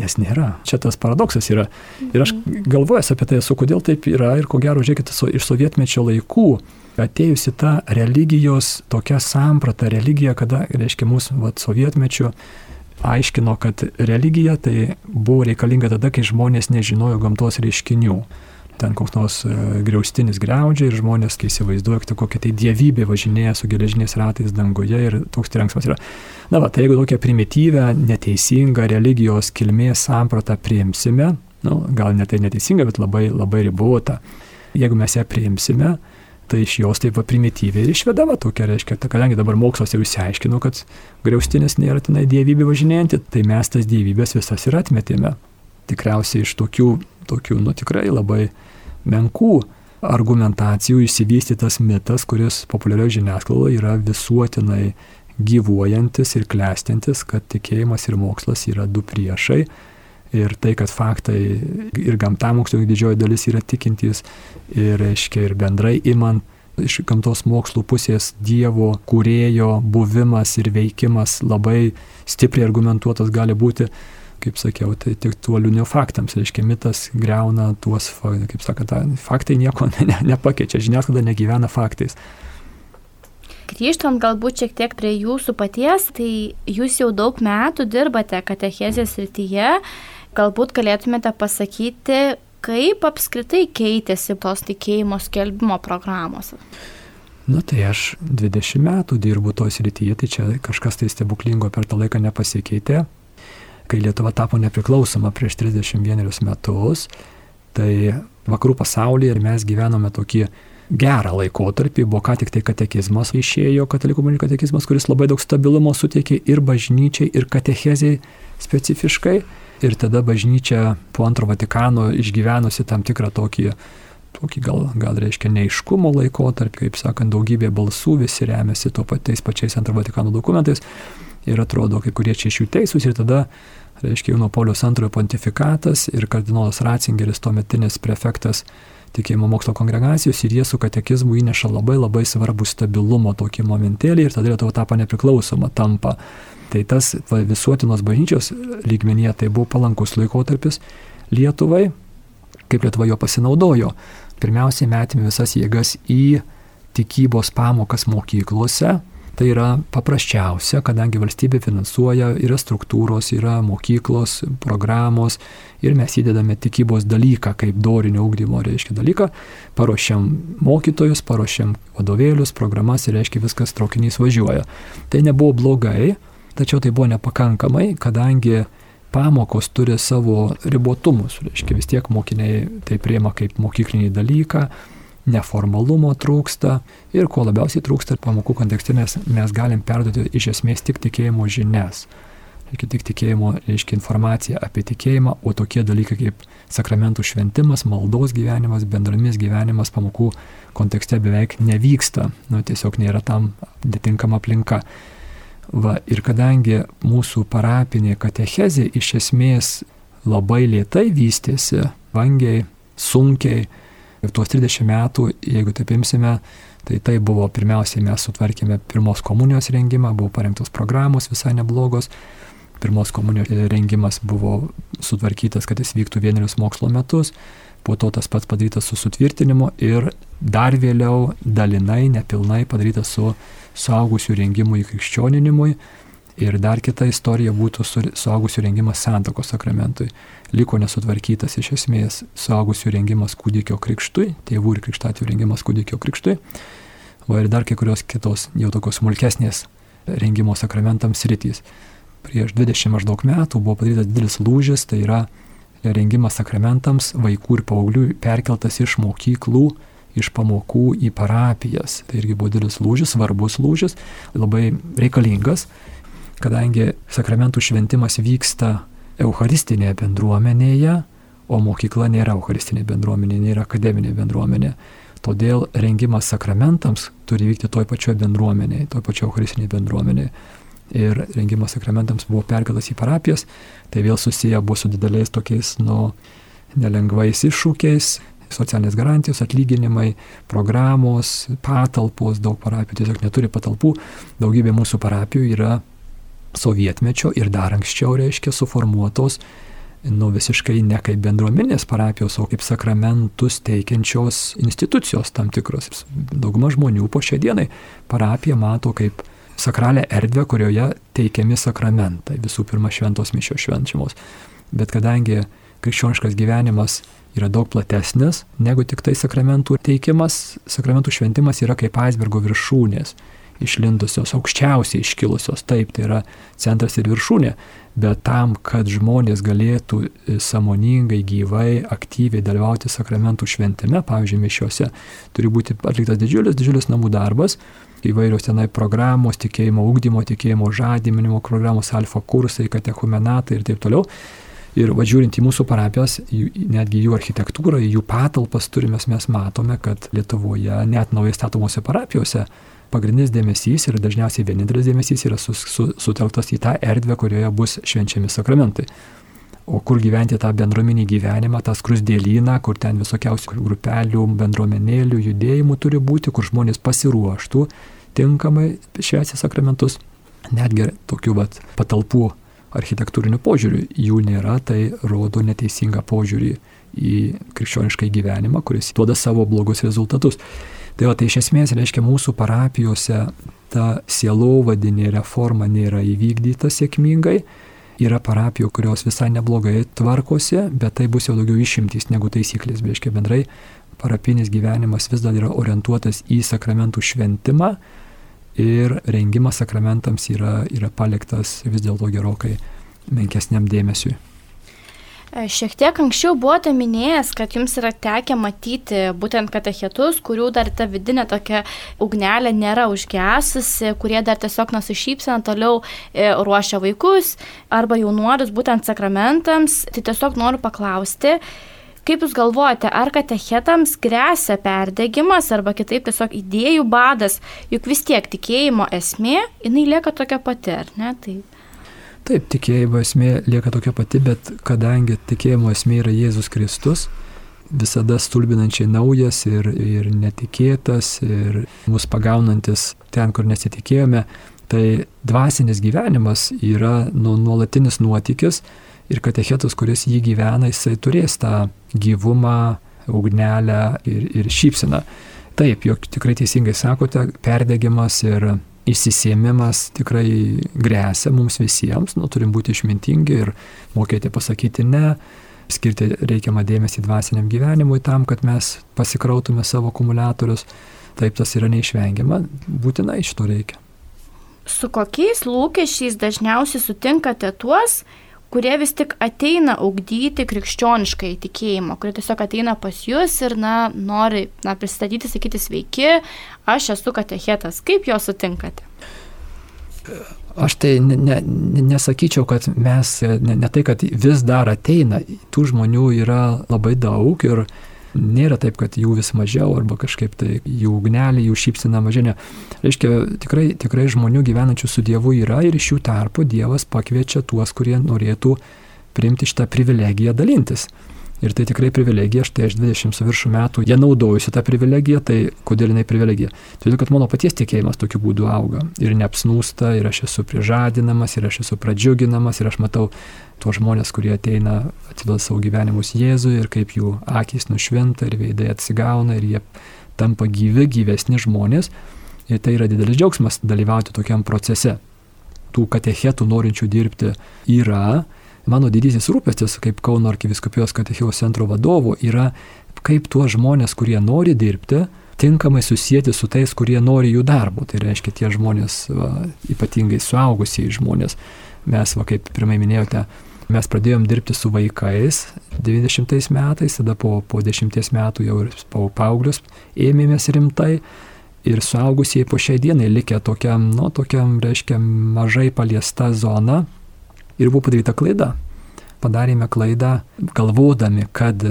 nes nėra. Čia tas paradoksas yra. Ir aš galvojęs apie tai esu, kodėl taip yra ir ko gero, žiūrėkite, iš sovietmečio laikų atėjusi ta religijos tokia samprata, religija, kada, reiškia, mūsų vat, sovietmečio aiškino, kad religija tai buvo reikalinga tada, kai žmonės nežinojo gamtos reiškinių ten koks nors e, griaustinis greudžia ir žmonės, kai įsivaizduoja, kad kokia tai dievybė važinėja su geležiniais ratais danguje ir toks trenksmas yra. Na, va, tai jeigu tokią primityvę, neteisingą religijos kilmės sampratą priimsime, nu, gal net tai neteisinga, bet labai, labai ribota, jeigu mes ją priimsime, tai iš jos taip va primityviai ir išvedama tokia, reiškia, ta, kadangi dabar mokslas jau išsiaiškino, kad griaustinis nėra tenai dievybė važinėjanti, tai mes tas dievybės visas ir atmetėme. Tikriausiai iš tokių tokių, nu tikrai labai menkų argumentacijų išsivystytas mitas, kuris populiarioje žiniasklaidoje yra visuotinai gyvuojantis ir klestintis, kad tikėjimas ir mokslas yra du priešai. Ir tai, kad faktai ir gamtamokslo didžioji dalis yra tikintys ir, reiškia, ir bendrai imant iš gamtos mokslų pusės Dievo kūrėjo buvimas ir veikimas labai stipriai argumentuotas gali būti, kaip sakiau, tai tik tuo liūnio faktams, reiškia, mitas greuna tuos, kaip sakant, faktai nieko ne, nepakeičia, žiniasklaida negyvena faktais. Grįžtant galbūt šiek tiek prie jūsų paties, tai jūs jau daug metų dirbate katechezės rytyje, galbūt galėtumėte pasakyti, kaip apskritai keitėsi tos tikėjimo skelbimo programos? Na tai aš 20 metų dirbu toj srityje, tai čia kažkas tai stebuklingo per tą laiką nepasikeitė. Kai Lietuva tapo nepriklausoma prieš 31 metus, tai vakarų pasaulyje ir mes gyvenome tokį gerą laikotarpį, buvo ką tik tai katekizmas išėjo, katalikų komunikų katekizmas, kuris labai daug stabilumo suteikė ir bažnyčiai, ir katecheziai specifiškai. Ir tada bažnyčia po antro Vatikano išgyvenusi tam tikrą tokį, tokį gal, gal reiškia neiškumo laikotarpį, kaip sakant, daugybė balsų, visi remiasi to patais pačiais antro Vatikano dokumentais ir atrodo, kai kurie čia iš jų teisūs ir tada, reiškia, jau nuo Paulius antrojo pontifikatas ir kardinolas Ratzingeris, tuometinis prefektas tikėjimo mokslo kongregacijos ir jie su katekizmu įneša labai labai svarbų stabilumo tokį momentėlį ir tada Lietuva tapo nepriklausoma, tampa Tai tas va, visuotinos bažnyčios lygmenyje tai buvo palankus laikotarpis Lietuvai, kaip Lietuva jo pasinaudojo. Pirmiausiai metėme visas jėgas į tikybos pamokas mokyklose. Tai yra paprasčiausia, kadangi valstybė finansuoja, yra struktūros, yra mokyklos, programos ir mes įdedame tikybos dalyką kaip dorinio ūkdymo, reiškia dalyką, paruošiam mokytojus, paruošiam vadovėlius, programas ir reiškia viskas traukinys važiuoja. Tai nebuvo blogai, Tačiau tai buvo nepakankamai, kadangi pamokos turi savo ribotumus. Reiškia, vis tiek mokiniai tai priema kaip mokyklinį dalyką, neformalumo trūksta ir ko labiausiai trūksta pamokų kontekste mes, mes galim perduoti iš esmės tik tikėjimo žinias. Reikia tik tikėjimo, reiškia informacija apie tikėjimą, o tokie dalykai kaip sakramentų šventimas, maldos gyvenimas, bendramis gyvenimas pamokų kontekste beveik nevyksta. Nu, tiesiog nėra tam netinkama aplinka. Va, ir kadangi mūsų parapinė katechezė iš esmės labai lietai vystėsi, vangiai, sunkiai, ir tuos 30 metų, jeigu taip imsime, tai tai buvo pirmiausiai mes sutvarkėme pirmos komunijos rengimą, buvo parengtos programos visai neblogos, pirmos komunijos rengimas buvo sutvarkytas, kad jis vyktų vienerius mokslo metus, po to tas pats padarytas su sutvirtinimu ir dar vėliau dalinai, nepilnai padarytas su suaugusių rengimui krikščioninimui. Ir dar kita istorija būtų su, suaugusių rengimas santokos sakramentui. Liko nesutvarkytas iš esmės suaugusių rengimas kūdikio krikštui, tėvų ir krikštatijų rengimas kūdikio krikštui. O ir dar kai kurios kitos jau tokios smulkesnės rengimo sakramentams rytys. Prieš 20 maždaug metų buvo padarytas didelis lūžis, tai yra rengimas sakramentams vaikų ir paauglių perkeltas iš mokyklų iš pamokų į parapijas. Tai irgi buvo didelis lūžis, svarbus lūžis, labai reikalingas, kadangi sakramentų šventimas vyksta Eucharistinėje bendruomenėje, o mokykla nėra Eucharistinė bendruomenė, nėra akademinė bendruomenė. Todėl rengimas sakramentams turi vykti toj pačioj bendruomenėje, toj pačioj Eucharistinėje bendruomenėje. Ir rengimas sakramentams buvo perkeltas į parapijas, tai vėl susiję buvo su dideliais tokiais, nu, nelengvais iššūkiais, socialinės garantijos, atlyginimai, programos, patalpos, daug parapijų tiesiog neturi patalpų, daugybė mūsų parapijų yra sovietmečio ir dar anksčiau reiškia suformuotos nu, visiškai ne kaip bendruomenės parapijos, o kaip sakramentus teikiančios institucijos tam tikros. Dauguma žmonių po šią dieną parapiją mato kaip sakralę erdvę, kurioje teikiami sakramentai, visų pirma šventos mišios švenčiamos. Bet kadangi krikščioniškas gyvenimas yra daug platesnis negu tik tai sakramentų teikimas. Sakramentų šventimas yra kaip aisbergo viršūnės, išlindusios, aukščiausiai iškilusios. Taip, tai yra centras ir viršūnė. Bet tam, kad žmonės galėtų e, samoningai, gyvai, aktyviai dalyvauti sakramentų šventime, pavyzdžiui, mišiuose, turi būti atliktas didžiulis, didžiulis namų darbas, įvairios tenai programos, tikėjimo ugdymo, tikėjimo žadiminimo programos, alfa kursai, katechumenatai ir taip toliau. Ir važiuojant į mūsų parapijas, netgi jų architektūrą, jų patalpas turime, mes matome, kad Lietuvoje net naujai statomose parapijose pagrindinis dėmesys ir dažniausiai vienintelis dėmesys yra sus, su, sutelktas į tą erdvę, kurioje bus švenčiami sakramentai. O kur gyventi tą bendruomenį gyvenimą, tą skrusdėlyną, kur ten visokiausių grupelių, bendruomenėlių, judėjimų turi būti, kur žmonės pasiruoštų tinkamai švęsti sakramentus. Netgi tokių vat, patalpų architektūrinių požiūrių jų nėra, tai rodo neteisingą požiūrį į krikščionišką gyvenimą, kuris duoda savo blogus rezultatus. Tai va, tai iš esmės reiškia mūsų parapijose ta sielovadinė reforma nėra įvykdyta sėkmingai. Yra parapijų, kurios visai neblogai tvarkosi, bet tai bus jau daugiau išimtys negu taisyklės. Reiškia bendrai parapinis gyvenimas vis dar yra orientuotas į sakramentų šventimą ir rengimas sakramentams yra, yra paliktas vis dėlto gerokai menkesniam dėmesiui. E, šiek tiek anksčiau buvote minėjęs, kad jums yra tekę matyti būtent katechetus, kurių dar ta vidinė tokia ugnelė nėra užgesusi, kurie dar tiesiog nusišypsina toliau e, ruošia vaikus arba jaunuolius būtent sakramentams. Tai tiesiog noriu paklausti, Kaip Jūs galvojate, ar katechetams grėsia perdegimas arba kitaip tiesiog idėjų badas, juk vis tiek tikėjimo esmė, jinai lieka tokia pati, ar ne? Taip. Taip, tikėjimo esmė lieka tokia pati, bet kadangi tikėjimo esmė yra Jėzus Kristus, visada stulbinančiai naujas ir, ir netikėtas ir mus pagaunantis ten, kur nesitikėjome, tai dvasinis gyvenimas yra nu, nuolatinis nuotykis ir katechetas, kuris jį gyvena, jisai turės tą gyvumą, ugnelę ir, ir šypseną. Taip, jog tikrai teisingai sakote, perdegimas ir įsisėmimas tikrai grėsia mums visiems, nu, turim būti išmintingi ir mokėti pasakyti ne, skirti reikiamą dėmesį dvasiniam gyvenimui tam, kad mes pasikrautume savo akumuliatorius. Taip tas yra neišvengiama, būtinai iš to reikia. Su kokiais lūkesčiais dažniausiai sutinkate tuos, kurie vis tik ateina augdyti krikščionišką įtikėjimą, kurie tiesiog ateina pas jūs ir, na, nori, na, pristatyti, sakyti sveiki, aš esu katechetas. Kaip jo sutinkate? Aš tai ne, ne, nesakyčiau, kad mes, ne, ne tai, kad vis dar ateina, tų žmonių yra labai daug ir nėra taip, kad jų vis mažiau arba kažkaip tai jų ugnelė, jų šypsina mažinė. Reiškia, tikrai, tikrai žmonių gyvenančių su Dievu yra ir iš jų tarpo Dievas pakviečia tuos, kurie norėtų priimti šitą privilegiją dalintis. Ir tai tikrai privilegija, štai aš 20 su viršų metų, jie naudojusi tą privilegiją, tai kodėl jinai privilegija? Todėl, kad mano paties tikėjimas tokiu būdu auga ir neapsnūsta, ir aš esu prižadinamas, ir aš esu pradžiuginamas, ir aš matau tuos žmonės, kurie ateina, atiduoda savo gyvenimus Jėzui ir kaip jų akis nušvinta ir veidai atsigauna ir jie tampa gyvi, gyvesni žmonės. Ir tai yra didelis džiaugsmas dalyvauti tokiam procese. Tų katechetų norinčių dirbti yra, mano didysis rūpestis kaip Kauno arkiviskupijos katechijos centro vadovo yra, kaip tuos žmonės, kurie nori dirbti, tinkamai susijęti su tais, kurie nori jų darbo. Tai reiškia tie žmonės, va, ypatingai suaugusiai žmonės. Mes, va, kaip pirmai minėjote, mes pradėjom dirbti su vaikais 90 metais, tada po, po 10 metų jau ir paauglius ėmėmės rimtai. Ir suaugusieji po šiai dienai likę tokiam, nu, tokiam, reiškia, mažai paliesta zona, ir buvo padaryta klaida. Padarėme klaidą galvodami, kad,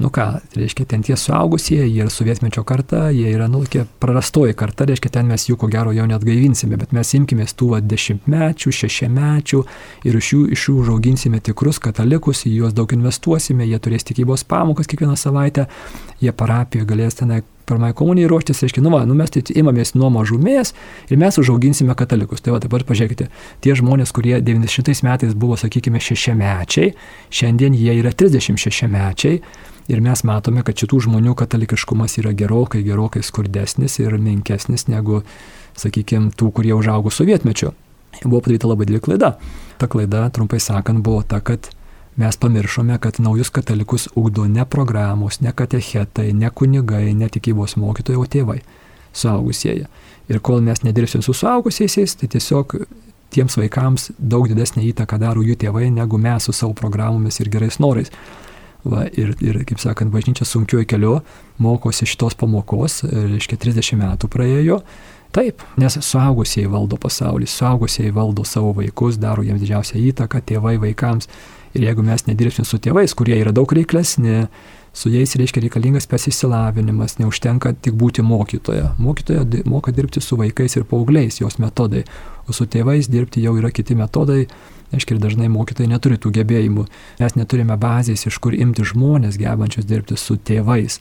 nu ką, reiškia, ten tie suaugusieji, jie yra sovietmečio karta, jie yra, nu, tokia prarastoji karta, reiškia, ten mes jų ko gero jau net gaivinsime, bet mes imkime tų va, dešimtmečių, šešiamečių ir iš jų, iš jų užauginsime tikrus katalikus, į juos daug investuosime, jie turės tikybos pamokas kiekvieną savaitę, jie parapijoje galės tenai pirmai komunijai ruoštis, reiškia, nu, va, nu mes tai imamės nuo mažumės ir mes užauginsime katalikus. Tai va dabar pažiūrėkite, tie žmonės, kurie 90 metais buvo, sakykime, šešiamečiai, šiandien jie yra 36 mečiai ir mes matome, kad šitų žmonių katalikiškumas yra gerokai, gerokai skurdesnis ir menkesnis negu, sakykime, tų, kurie užaugo sovietmečiu. Buvo padaryta labai didelė klaida. Ta klaida, trumpai sakant, buvo ta, kad mes pamiršome, kad naujus katalikus ugdo ne programos, ne katechetai, ne kunigai, ne tikybos mokytojai, o tėvai, suaugusieji. Ir kol mes nedirbsim su suaugusiaisiais, tai tiesiog tiems vaikams daug didesnį įtaką daro jų tėvai, negu mes su savo programomis ir gerais norais. Va, ir, ir, kaip sakant, bažnyčia sunkiuoju keliu mokosi šitos pamokos, reiškia 30 metų praėjo. Taip, nes suaugusieji valdo pasaulį, suaugusieji valdo savo vaikus, daro jiems didžiausią įtaką, tėvai vaikams. Ir jeigu mes nedirbsim su tėvais, kurie yra daug reiklesni, su jais reiškia reikalingas persisilavinimas, neužtenka tik būti mokytoja. Mokytoja moka dirbti su vaikais ir paaugliais, jos metodai, o su tėvais dirbti jau yra kiti metodai, aiškiai ir dažnai mokytojai neturi tų gebėjimų. Mes neturime bazės, iš kur imti žmonės gebančius dirbti su tėvais.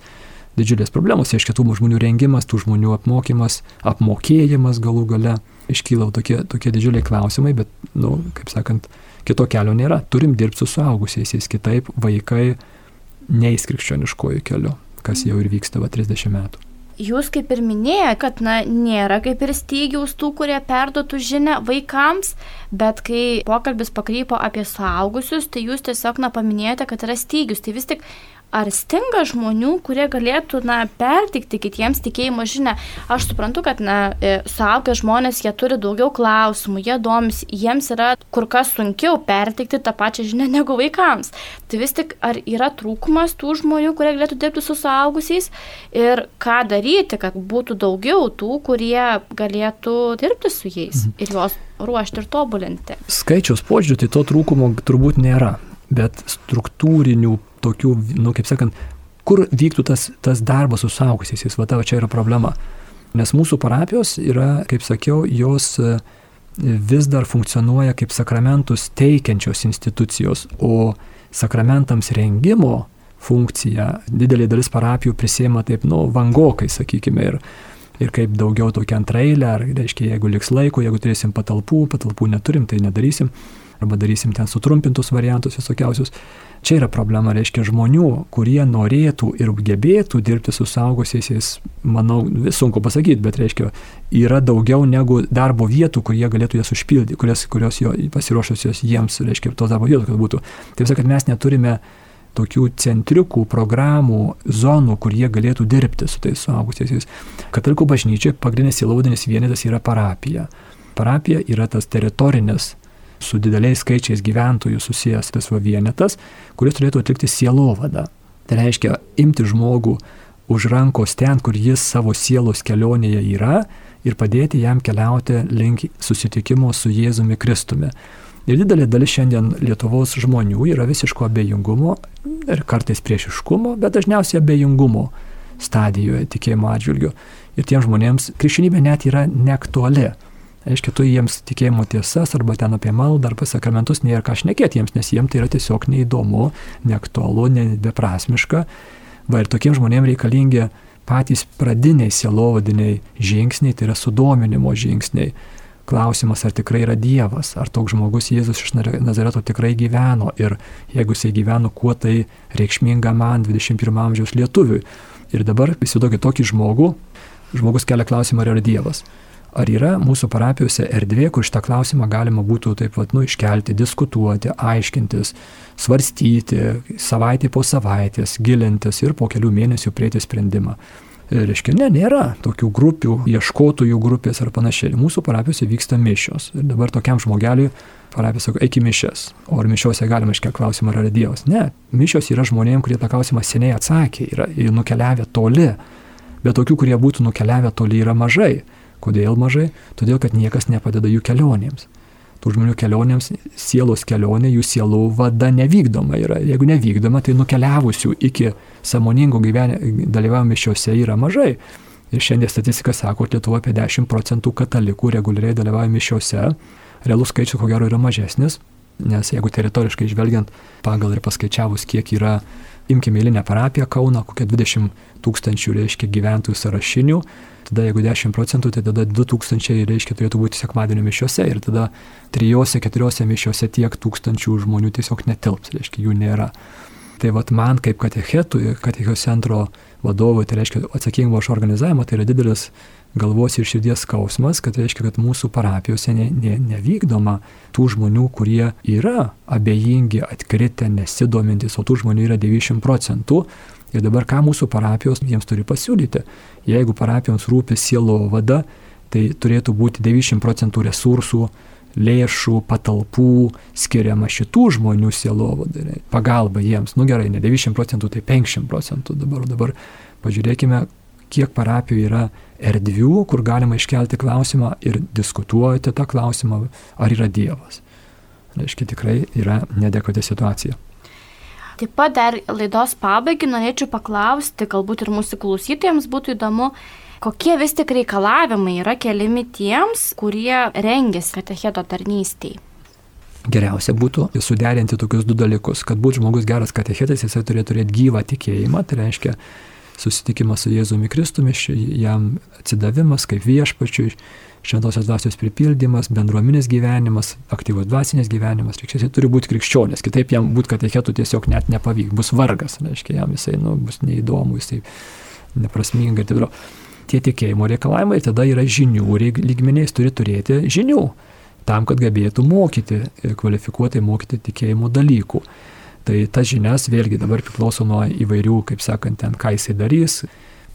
Didžiulės problemos, aiškiai, tų žmonių rengimas, tų žmonių apmokymas, apmokėjimas galų gale. Iškyla tokie, tokie didžiuliai klausimai, bet, na, nu, kaip sakant, kito kelio nėra. Turim dirbti su suaugusiais, kitaip vaikai neįs krikščioniškojų keliu, kas jau ir vyksta va 30 metų. Jūs kaip ir minėjote, kad na, nėra kaip ir stygiaus tų, kurie perduotų žinę vaikams, bet kai pokalbis pakrypo apie suaugusius, tai jūs tiesiog na, paminėjote, kad yra stygius. Tai vis tik ar stinga žmonių, kurie galėtų, na, pertikti kitiems tikėjimo žinę. Aš suprantu, kad, na, e, suaugę žmonės, jie turi daugiau klausimų, jie domis, jiems yra kur kas sunkiau pertikti tą pačią žinę negu vaikams. Tai vis tik, ar yra trūkumas tų žmonių, kurie galėtų dirbti su suaugusiais ir ką daryti, kad būtų daugiau tų, kurie galėtų dirbti su jais mhm. ir juos ruošti ir tobulinti. Skaičiaus požiūrį, tai to trūkumo turbūt nėra bet struktūrinių tokių, nu, kaip sakant, kur vyktų tas, tas darbas su saugusiais, va tavo čia yra problema. Nes mūsų parapijos yra, kaip sakiau, jos e, vis dar funkcionuoja kaip sakramentus teikiančios institucijos, o sakramentams rengimo funkciją didelė dalis parapijų prisėma taip, nu, vangokai, sakykime, ir, ir kaip daugiau tokia antrailė, ar, reiškia, jeigu liks laiko, jeigu turėsim patalpų, patalpų neturim, tai nedarysim arba darysim ten sutrumpintus variantus visokiausius. Čia yra problema, reiškia žmonių, kurie norėtų ir gebėtų dirbti su saugusiais, manau, sunku pasakyti, bet reiškia, yra daugiau negu darbo vietų, kur jie galėtų jas užpildyti, kurios, kurios jo pasiruošusios jiems, reiškia, tos darbo vietos, kad būtų. Taip sakant, mes neturime tokių centriukų, programų, zonų, kur jie galėtų dirbti su tais suaugusiais. Katalikų bažnyčiai pagrindinis įlaudinis vienetas yra parapija. Parapija yra tas teritorinis su dideliais skaičiais gyventojų susijęs tas vienetas, kuris turėtų atlikti sielovadą. Tai reiškia imti žmogų už rankos ten, kur jis savo sielos kelionėje yra ir padėti jam keliauti link susitikimo su Jėzumi Kristumi. Ir didelė dalis šiandien Lietuvos žmonių yra visiško abejingumo ir kartais priešiškumo, bet dažniausiai abejingumo stadijoje tikėjimo atžvilgiu. Ir tiem žmonėms krikščionybė net yra neaktuali. Aiškiai, tu jiems tikėjimo tiesas arba ten apie maldą arba sakramentus nėra ką šnekėti jiems, nes jiems tai yra tiesiog neįdomu, neaktualu, ne beprasmiška. Va ir tokiems žmonėms reikalingi patys pradiniai sielovadiniai žingsniai, tai yra sudominimo žingsniai. Klausimas, ar tikrai yra Dievas, ar toks žmogus Jėzus iš Nazareto tikrai gyveno ir jeigu jisai gyveno, kuo tai reikšminga man 21 amžiaus lietuviui. Ir dabar įsivaizduokit tokį žmogų, žmogus kelia klausimą, ar yra Dievas ar yra mūsų parapijose erdvė, kur šitą klausimą galima būtų taip pat, nu, iškelti, diskutuoti, aiškintis, svarstyti, savaitė po savaitės, gilintis ir po kelių mėnesių prieiti sprendimą. Reiškia, ne, nėra tokių grupių, ieškotojų grupės ar panašiai. Mūsų parapijose vyksta mišios. Ir dabar tokiam žmogeliui parapija sako, eik į mišes. O ar mišiuose galima iškelti klausimą, ar yra Dievas? Ne, mišios yra žmonėms, kurie tą klausimą seniai atsakė, yra nukeliavę toli. Bet tokių, kurie būtų nukeliavę toli, yra mažai. Kodėl mažai? Todėl, kad niekas nepadeda jų kelionėms. Tų žmonių kelionėms, sielos kelionė, jų sielų vada nevykdoma yra. Jeigu nevykdoma, tai nukeliavusių iki samoningo dalyvavimo mišiuose yra mažai. Ir šiandien statistika sako, kad Lietuva apie 10 procentų katalikų reguliariai dalyvauja mišiuose. Realus skaičius, ko gero, yra mažesnis, nes jeigu teritoriškai žvelgiant, pagal ir paskaičiavus, kiek yra imkime eilinę parapiją Kauną, kokie 20 tūkstančių reiškia gyventojų sąrašinių, tada jeigu 10 procentų, tai tada 2000 reiškia turėtų būti sekmadienio mišiuose ir tada trijose, keturiose mišiuose tiek tūkstančių žmonių tiesiog netilps, reiškia jų nėra. Tai vad man kaip katechetui, katechijos centro vadovui, tai reiškia atsakingo už organizavimą, tai yra didelis galvos ir širdies skausmas, kad reiškia, kad mūsų parapijose ne, ne, nevykdoma tų žmonių, kurie yra abejingi, atkritę, nesidomintis, o tų žmonių yra 90 procentų. Ir dabar ką mūsų parapijos jiems turi pasiūlyti? Jeigu parapijoms rūpi sielo vada, tai turėtų būti 90 procentų resursų, lėšų, patalpų skiriama šitų žmonių sielovadai, pagalba jiems. Nu gerai, ne 90 procentų, tai 50 procentų dabar. Dabar pažiūrėkime, kiek parapijų yra erdvių, kur galima iškelti klausimą ir diskutuoti tą klausimą, ar yra Dievas. Reiškia, tikrai yra nedekvati situacija. Taip pat dar laidos pabaigai norėčiau paklausti, galbūt ir mūsų klausytojams būtų įdomu, kokie vis tik reikalavimai yra keliami tiems, kurie rengiasi katecheto tarnystėje. Geriausia būtų suderinti tokius du dalykus, kad būtų žmogus geras katechetas, jisai turėtų turėti gyvą tikėjimą, tai reiškia susitikimas su Jėzumi Kristumi, jam atsidavimas kaip viešpačiui, šventosios dvasios pripildymas, bendruomenės gyvenimas, aktyvus dvasinės gyvenimas, reiškia, jis turi būti krikščionis, kitaip jam būti katechetų tiesiog net nepavyks, bus vargas, reiškia, jam jisai nu, bus neįdomu, jisai neprasminga ir taip toliau. Tie tikėjimo reikalavimai tada yra žinių lygmeniais turi turėti žinių tam, kad gebėtų mokyti, kvalifikuotai mokyti tikėjimo dalykų. Tai tas žinias vėlgi dabar priklauso nuo įvairių, kaip sakant, ten, ką jisai darys,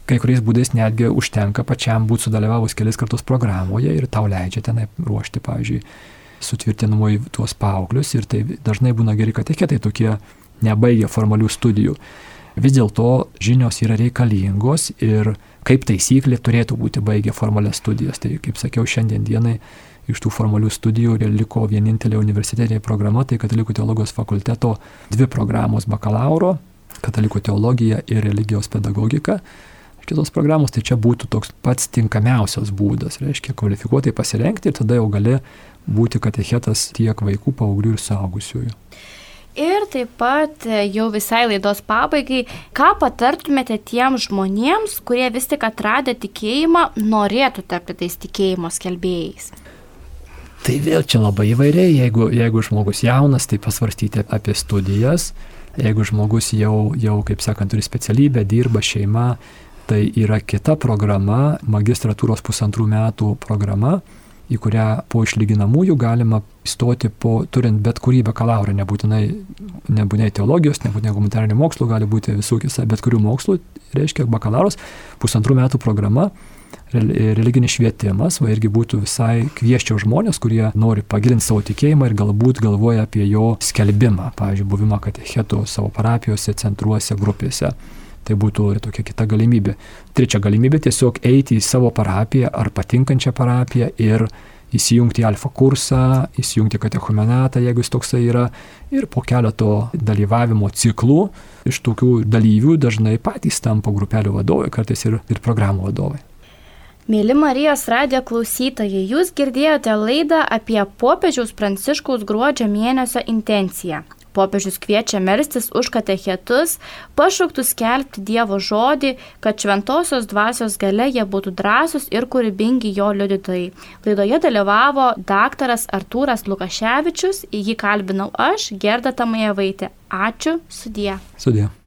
kai kuriais būdais netgi užtenka pačiam būti sudalyvavus kelis kartus programoje ir tau leidžia tenai ruošti, pavyzdžiui, sutvirtinamui tuos paauglius ir tai dažnai būna geri kateketai tokie nebaigia formalių studijų. Vis dėlto žinios yra reikalingos ir kaip taisyklė turėtų būti baigę formalias studijas. Tai kaip sakiau, šiandien dienai iš tų formalių studijų liko vienintelė universitetinė programa, tai Katalikų teologijos fakulteto dvi programos bakalauro - Katalikų teologija ir religijos pedagogika kitos programos, tai čia būtų toks pats tinkamiausias būdas, reiškia kvalifikuotai pasirengti ir tada jau gali būti katechetas tiek vaikų, paauglių ir saugusiųjų. Ir taip pat e, jau visai laidos pabaigai, ką patartumėte tiems žmonėms, kurie vis tik atradę tikėjimą, norėtų tapti tais tikėjimo skelbėjais? Tai vėl čia labai įvairiai, jeigu, jeigu žmogus jaunas, tai pasvarstyti apie studijas, jeigu žmogus jau, jau kaip sakant, turi specialybę, dirba šeima, Tai yra kita programa, magistratūros pusantrų metų programa, į kurią po išlyginamųjų galima įstoti po, turint bet kurį bakalaurą, nebūtinai, nebūtinai teologijos, nebūtinai humanitarinių mokslų, gali būti visų kisą, bet kurių mokslų, reiškia bakalauras, pusantrų metų programa, religinis švietimas, va irgi būtų visai kvieščiau žmonės, kurie nori pagilinti savo tikėjimą ir galbūt galvoja apie jo skelbimą, pavyzdžiui, buvimą katechetų savo parapijose, centruose, grupėse. Tai būtų tokia kita galimybė. Trečia galimybė tiesiog eiti į savo parapiją ar patinkančią parapiją ir įsijungti į alfa kursą, įsijungti katechumenatą, jeigu jis toksai yra, ir po keleto dalyvavimo ciklų iš tokių dalyvių dažnai patys tampa grupelių vadovai, kartais ir, ir programų vadovai. Mėly Marijos radio klausytojai, jūs girdėjote laidą apie popiežiaus pranciškaus gruodžio mėnesio intenciją. Popiežius kviečia melstis už katechetus, pašauktus skelbti Dievo žodį, kad šventosios dvasios gale jie būtų drąsūs ir kūrybingi jo liudytojai. Laidoje dalyvavo daktaras Artūras Lukaševičius, jį kalbinau aš, Gerda Tamajevaitė. Ačiū, sudie. Sudie.